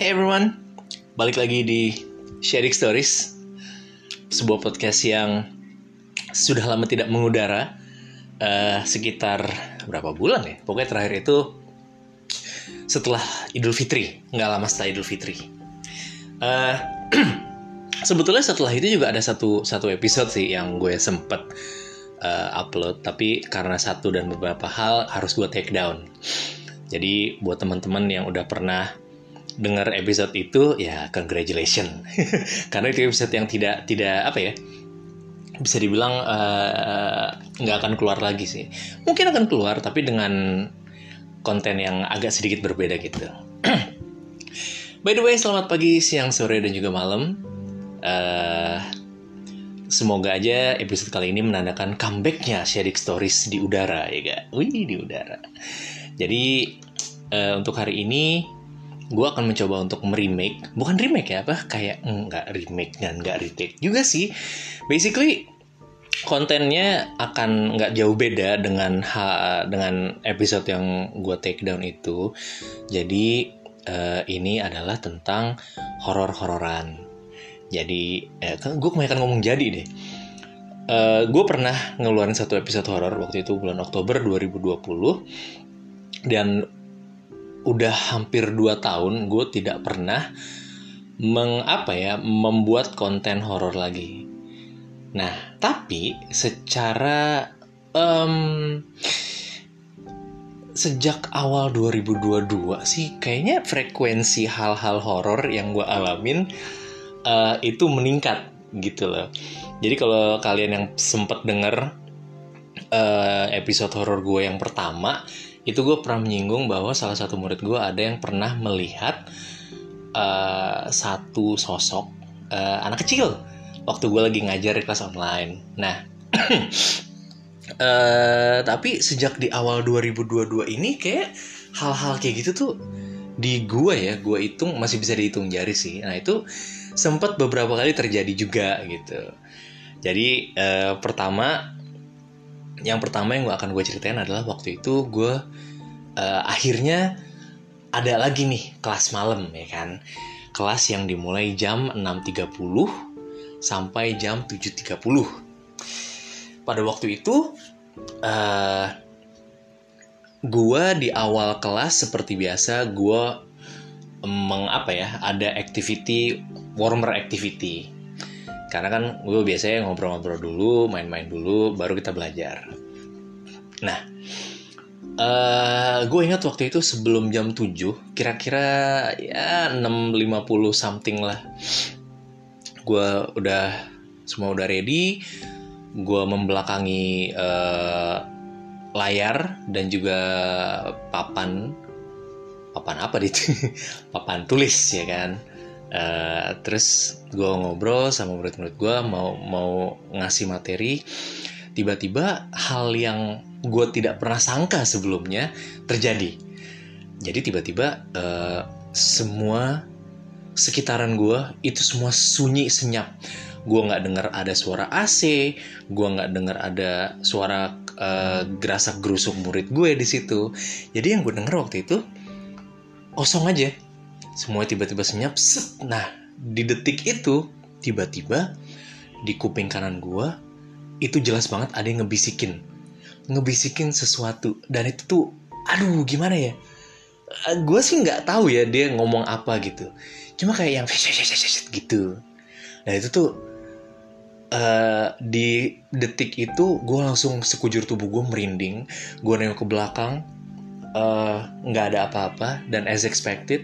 Hey everyone, balik lagi di Sharing Stories, sebuah podcast yang sudah lama tidak mengudara, uh, sekitar berapa bulan ya? Pokoknya terakhir itu setelah Idul Fitri, nggak lama setelah Idul Fitri. Uh, sebetulnya setelah itu juga ada satu satu episode sih yang gue sempet uh, upload, tapi karena satu dan beberapa hal harus gue take down. Jadi buat teman-teman yang udah pernah dengar episode itu ya congratulations. Karena itu episode yang tidak tidak apa ya bisa dibilang eh, nggak uh, akan keluar lagi sih. Mungkin akan keluar tapi dengan konten yang agak sedikit berbeda gitu. By the way selamat pagi siang sore dan juga malam. Uh, semoga aja episode kali ini menandakan comebacknya Shadik Stories di udara ya gak wih di udara. Jadi uh, untuk hari ini gue akan mencoba untuk meremake bukan remake ya apa? Kayak nggak remake dan nggak retake juga sih. Basically kontennya akan nggak jauh beda dengan ha, dengan episode yang gue take down itu. Jadi uh, ini adalah tentang horor-hororan. Jadi eh, kan gue kebanyakan ngomong jadi deh. Uh, gue pernah ngeluarin satu episode horor waktu itu bulan Oktober 2020 dan udah hampir 2 tahun gue tidak pernah mengapa ya membuat konten horor lagi. Nah, tapi secara um, sejak awal 2022 sih kayaknya frekuensi hal-hal horor yang gue alamin uh, itu meningkat gitu loh. Jadi kalau kalian yang sempet denger uh, episode horor gue yang pertama itu gue pernah menyinggung bahwa salah satu murid gue ada yang pernah melihat uh, satu sosok uh, anak kecil waktu gue lagi ngajar di kelas online. Nah, uh, tapi sejak di awal 2022 ini kayak hal-hal kayak gitu tuh di gue ya, gue hitung masih bisa dihitung jari sih. Nah itu sempat beberapa kali terjadi juga gitu. Jadi uh, pertama yang pertama yang gue akan gue ceritain adalah waktu itu gue uh, akhirnya ada lagi nih kelas malam ya kan? Kelas yang dimulai jam 6.30 sampai jam 7.30 pada waktu itu uh, gue di awal kelas seperti biasa gue mengapa ya ada activity warmer activity karena kan gue biasanya ngobrol-ngobrol dulu main-main dulu baru kita belajar. Nah uh, gue ingat waktu itu sebelum jam 7 kira-kira ya 6.50 something lah. Gue udah semua udah ready. Gue membelakangi uh, layar dan juga papan papan apa itu papan tulis ya kan Uh, terus gue ngobrol sama murid-murid gue mau mau ngasih materi. Tiba-tiba hal yang gue tidak pernah sangka sebelumnya terjadi. Jadi tiba-tiba uh, semua sekitaran gue itu semua sunyi senyap. Gue nggak dengar ada suara AC gue nggak dengar ada suara uh, gerasak gerusuk murid gue di situ. Jadi yang gue dengar waktu itu kosong aja semua tiba-tiba senyap set. Nah di detik itu tiba-tiba di kuping kanan gue itu jelas banget ada yang ngebisikin. Ngebisikin sesuatu. Dan itu tuh aduh gimana ya? Eh, gue sih nggak tahu ya dia ngomong apa gitu. Cuma kayak yang gitu nah itu tuh uh, di detik itu gue langsung sekujur tubuh gue merinding gue nengok ke belakang nggak uh, ada apa-apa dan as expected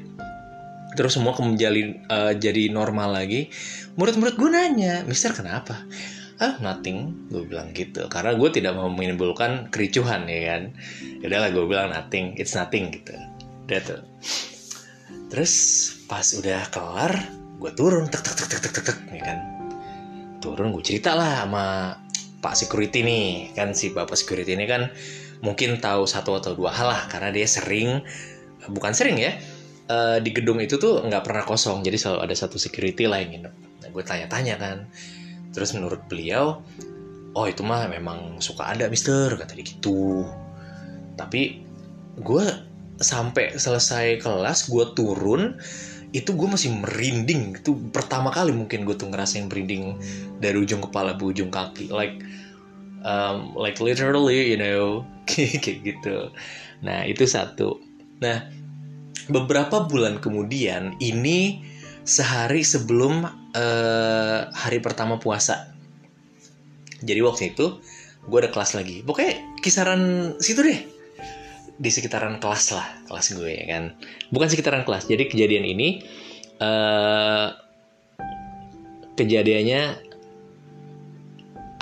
terus semua kembali uh, jadi normal lagi. Murid-murid gue nanya Mister kenapa? Ah nothing gue bilang gitu. Karena gue tidak mau menimbulkan kericuhan ya kan? Ya udahlah gue bilang nothing it's nothing gitu. Udah tuh. Terus pas udah kelar gue turun tek tek tek tek tek tek, tek ya kan? Turun gue cerita lah sama pak security nih. Kan si bapak security ini kan mungkin tahu satu atau dua hal lah karena dia sering bukan sering ya uh, di gedung itu tuh nggak pernah kosong jadi selalu ada satu security lah yang nginep. Nah, gue tanya-tanya kan. Terus menurut beliau oh itu mah memang suka ada mister kata dia gitu. Tapi gue sampai selesai kelas gue turun itu gue masih merinding. Itu pertama kali mungkin gue tuh ngerasain merinding dari ujung kepala ke ujung kaki. Like um, like literally you know kayak gitu. Nah itu satu. Nah beberapa bulan kemudian ini sehari sebelum uh, hari pertama puasa. Jadi waktu itu gue ada kelas lagi. Pokoknya kisaran situ deh. Di sekitaran kelas lah kelas gue ya kan? Bukan sekitaran kelas. Jadi kejadian ini uh, kejadiannya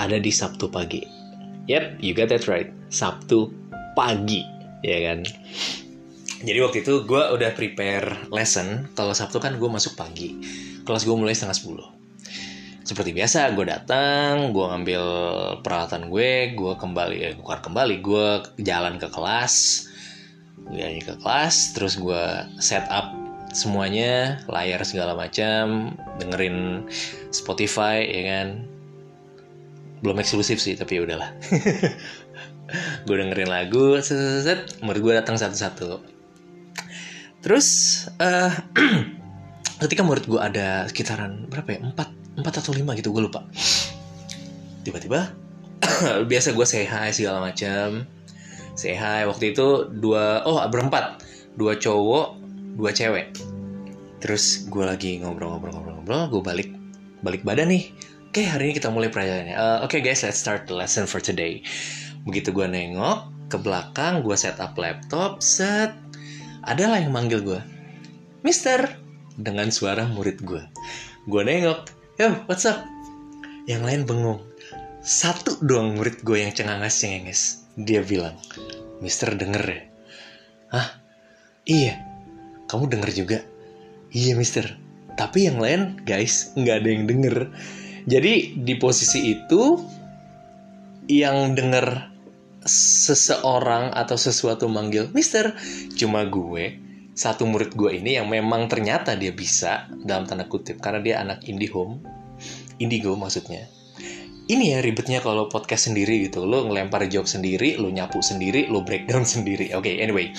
ada di Sabtu pagi. Yep you got that right. Sabtu pagi ya kan jadi waktu itu gue udah prepare lesson. Kalau Sabtu kan gue masuk pagi. Kelas gue mulai setengah sepuluh. Seperti biasa gue datang gue ngambil peralatan gue gue kembali eh, bukan kembali gue jalan ke kelas. Gue ke kelas terus gue set up semuanya layar segala macam dengerin Spotify ya kan? Belum eksklusif sih tapi ya udahlah. Gue dengerin lagu set, set, set gue datang satu-satu terus uh, ketika murid gue ada sekitaran berapa ya? Empat empat atau lima gitu gue lupa. Tiba-tiba biasa gue say hi segala macam say hi waktu itu dua oh berempat. Dua cowok dua cewek. Terus gue lagi ngobrol-ngobrol-ngobrol-ngobrol gue balik balik badan nih. Oke okay, hari ini kita mulai pelajarannya. Uh, oke okay, guys let's start the lesson for today. Begitu gue nengok ke belakang gue set up laptop set adalah yang manggil gue Mister dengan suara murid gue gue nengok yo what's up? Yang lain bengong. Satu doang murid gue yang cengangas cengenges dia bilang Mister denger ya. Hah? Iya. Kamu denger juga? Iya Mister. Tapi yang lain guys nggak ada yang denger. Jadi di posisi itu Yang denger seseorang atau sesuatu manggil Mister Cuma gue satu murid gue ini yang memang ternyata dia bisa dalam tanda kutip karena dia anak indie home indigo maksudnya. Ini ya ribetnya kalau podcast sendiri gitu. Lo ngelempar job sendiri lo nyapu sendiri lo breakdown sendiri. Oke okay, anyway.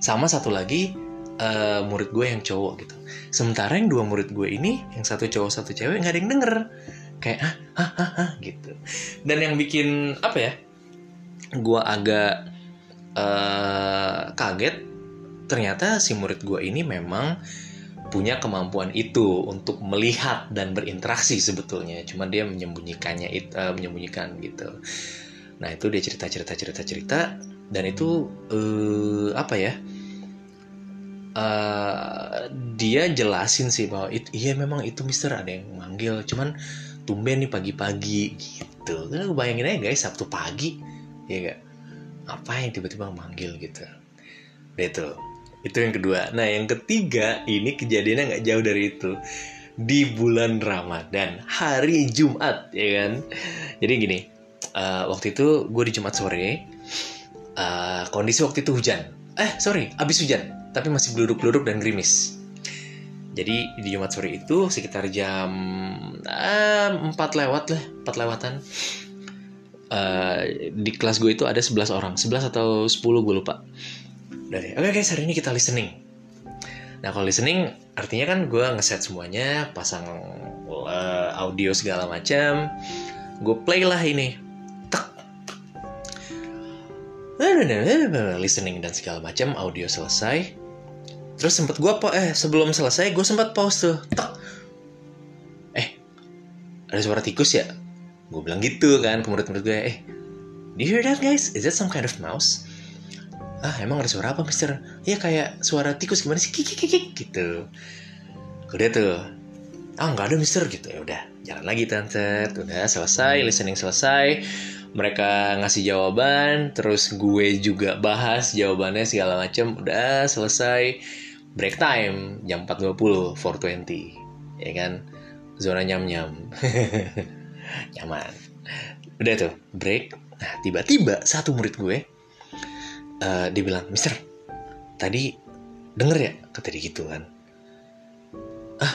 Sama satu lagi uh, murid gue yang cowok gitu. Sementara yang dua murid gue ini yang satu cowok satu cewek nggak ada yang denger. Kayak ah ah ah, ah gitu. Dan yang bikin apa ya gue agak uh, kaget. Ternyata si murid gue ini memang punya kemampuan itu untuk melihat dan berinteraksi sebetulnya. Cuma dia menyembunyikannya itu uh, menyembunyikan gitu. Nah itu dia cerita cerita cerita cerita. Dan itu uh, apa ya? Uh, dia jelasin sih bahwa itu iya memang itu Mister ada yang manggil. Cuman tumben nih pagi-pagi gitu. Kan bayangin aja guys Sabtu pagi ya gak apa yang tiba-tiba manggil gitu itu itu yang kedua. Nah, yang ketiga ini kejadiannya nggak jauh dari itu. Di bulan Ramadan, hari Jumat, ya kan? Jadi gini, uh, waktu itu gue di Jumat sore, uh, kondisi waktu itu hujan. Eh, sorry, abis hujan, tapi masih beluduk-beluduk dan gerimis. Jadi di Jumat sore itu sekitar jam uh, 4 lewat lah, 4 lewatan. Uh, di kelas gue itu ada 11 orang, 11 atau 10 gue lupa. Dari oke okay, guys hari ini kita listening. Nah kalau listening artinya kan gue ngeset semuanya pasang uh, audio segala macam. Gue play lah ini. Tak listening dan segala macam audio selesai. Terus sempet gue apa eh sebelum selesai gue sempat pause tuh. Tak eh ada suara tikus ya gue bilang gitu kan ke murid-murid gue eh do you hear that guys? Is that some kind of mouse? Ah emang ada suara apa mister? Ya kayak suara tikus gimana sih? Kiki kiki gitu. Udah tuh. Ah nggak ada mister gitu. Ya udah jalan lagi tante udah selesai listening selesai. Mereka ngasih jawaban terus gue juga bahas jawabannya segala macam udah selesai. Break time jam 4.20 4.20 ya kan? Zona nyam nyam nyaman. Udah tuh break. Nah tiba-tiba satu murid gue uh, dia bilang Mister tadi denger ya? Kata dia gitu kan. Ah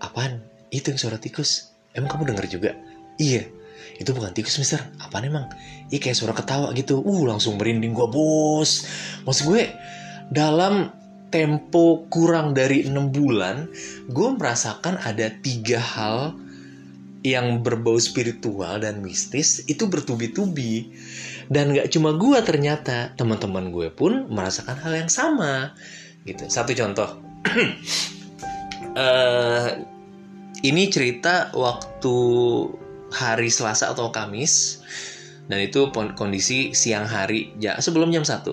apaan? Itu yang suara tikus. Emang kamu denger juga? Iya. Itu bukan tikus mister. Apaan emang? Iya kayak suara ketawa gitu. Uh langsung merinding gue bos. Maksud gue dalam tempo kurang dari enam bulan gue merasakan ada tiga hal yang berbau spiritual dan mistis itu bertubi-tubi. Dan gak cuma gue ternyata teman-teman gue pun merasakan hal yang sama. Gitu. Satu contoh. Uh, ini cerita waktu hari Selasa atau Kamis. Dan itu kondisi siang hari ya sebelum jam 1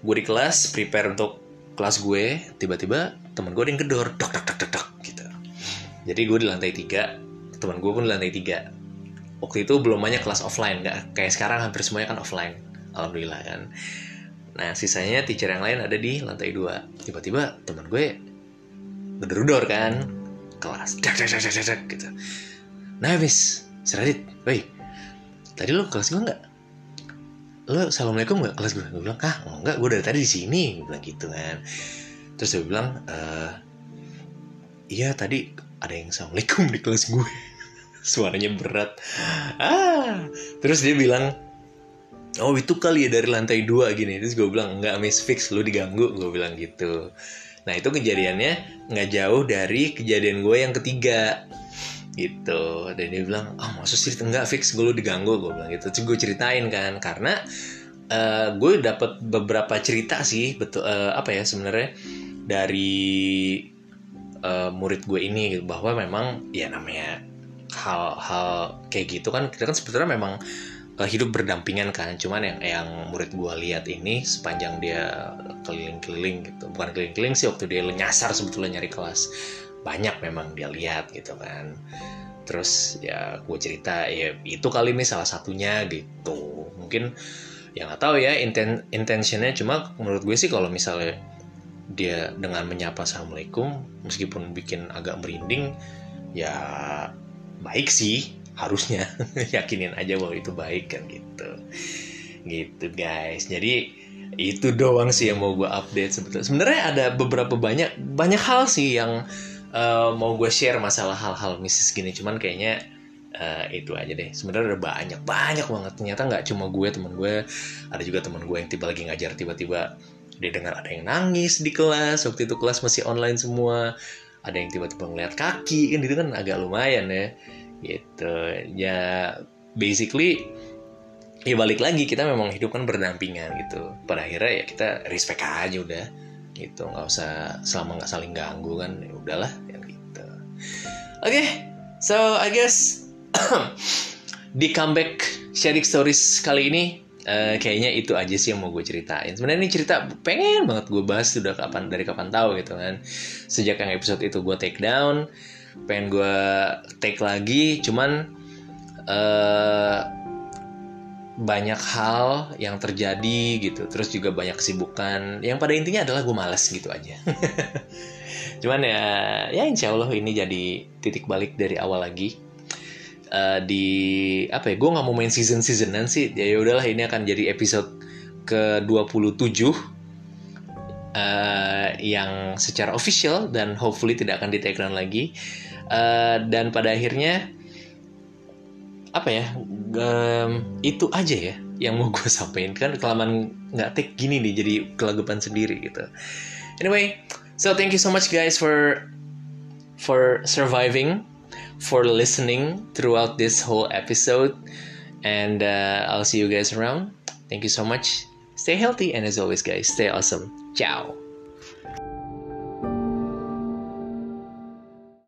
gue di kelas prepare untuk kelas gue. Tiba-tiba teman gue ada yang gedor. Dok dok dok dok dok gitu. Jadi gue di lantai tiga teman gue pun lantai tiga. Waktu itu belum banyak kelas offline nggak kayak sekarang hampir semuanya kan offline alhamdulillah kan. Nah sisanya teacher yang lain ada di lantai dua. Tiba-tiba teman gue gedor-gedor kan kelas dak dak dak dak dak gitu. Nah habis. Seradit, woi tadi lo kelas gue nggak? Lo assalamualaikum nggak? Kelas gue gue bilang ah enggak gue dari tadi di sini. Gue bilang gitu kan. Terus dia bilang e, iya tadi ada yang assalamualaikum di kelas gue suaranya berat. Ah. Terus dia bilang oh itu kali ya dari lantai dua gini. Terus gue bilang enggak miss fix. Lu diganggu. Gue bilang gitu. Nah itu kejadiannya nggak jauh dari kejadian gue yang ketiga gitu. Dan dia bilang ah oh, maksud sih? Enggak fix. Gue lu diganggu. Gue bilang gitu. Terus gue ceritain kan karena uh, gue dapat beberapa cerita sih betul uh, apa ya sebenarnya dari uh, murid gue ini gitu, bahwa memang ya namanya hal-hal kayak gitu kan kita kan sebetulnya memang uh, hidup berdampingan kan. Cuman yang yang murid gue lihat ini sepanjang dia keliling-keliling gitu. Bukan keliling-keliling sih waktu dia nyasar sebetulnya nyari kelas. Banyak memang dia lihat gitu kan. Terus ya gue cerita ya itu kali ini salah satunya gitu. Mungkin yang nggak tahu ya inten intentionnya. Cuma menurut gue sih kalau misalnya dia dengan menyapa assalamualaikum meskipun bikin agak merinding ya baik sih harusnya. Yakinin aja bahwa itu baik kan gitu. Gitu guys. Jadi itu doang sih yang mau gue update sebetulnya. Sebenarnya ada beberapa banyak banyak hal sih yang uh, mau gue share masalah hal-hal mistis gini. Cuman kayaknya uh, itu aja deh. Sebenarnya ada banyak banyak banget. Ternyata nggak cuma gue teman gue ada juga teman gue yang tiba lagi ngajar tiba-tiba dia dengar ada yang nangis di kelas. Waktu itu kelas masih online semua ada yang tiba-tiba ngeliat kaki kan itu kan agak lumayan ya. Gitu. Ya basically ya balik lagi kita memang hidup kan berdampingan gitu. Pada akhirnya ya kita respect aja udah. Gitu nggak usah selama nggak saling ganggu kan ya udahlah ya gitu. Oke okay, so I guess di comeback sharing stories kali ini uh, kayaknya itu aja sih yang mau gue ceritain. Sebenarnya ini cerita pengen banget gue bahas sudah kapan dari kapan tahu gitu kan. Sejak yang episode itu gue take down, pengen gue take lagi cuman uh, banyak hal yang terjadi gitu terus juga banyak kesibukan yang pada intinya adalah gue males gitu aja cuman ya ya insya Allah ini jadi titik balik dari awal lagi uh, di apa ya gue nggak mau main season seasonan sih. Ya udahlah ini akan jadi episode ke 27 uh, yang secara official dan hopefully tidak akan di take lagi. Uh, dan pada akhirnya apa ya um, itu aja ya yang mau gue sampaikan. Kan kelamaan nggak take gini nih jadi kelagapan sendiri gitu. Anyway so thank you so much guys for for surviving for listening throughout this whole episode and uh, I'll see you guys around thank you so much Stay healthy, and as always, guys, stay awesome. Ciao.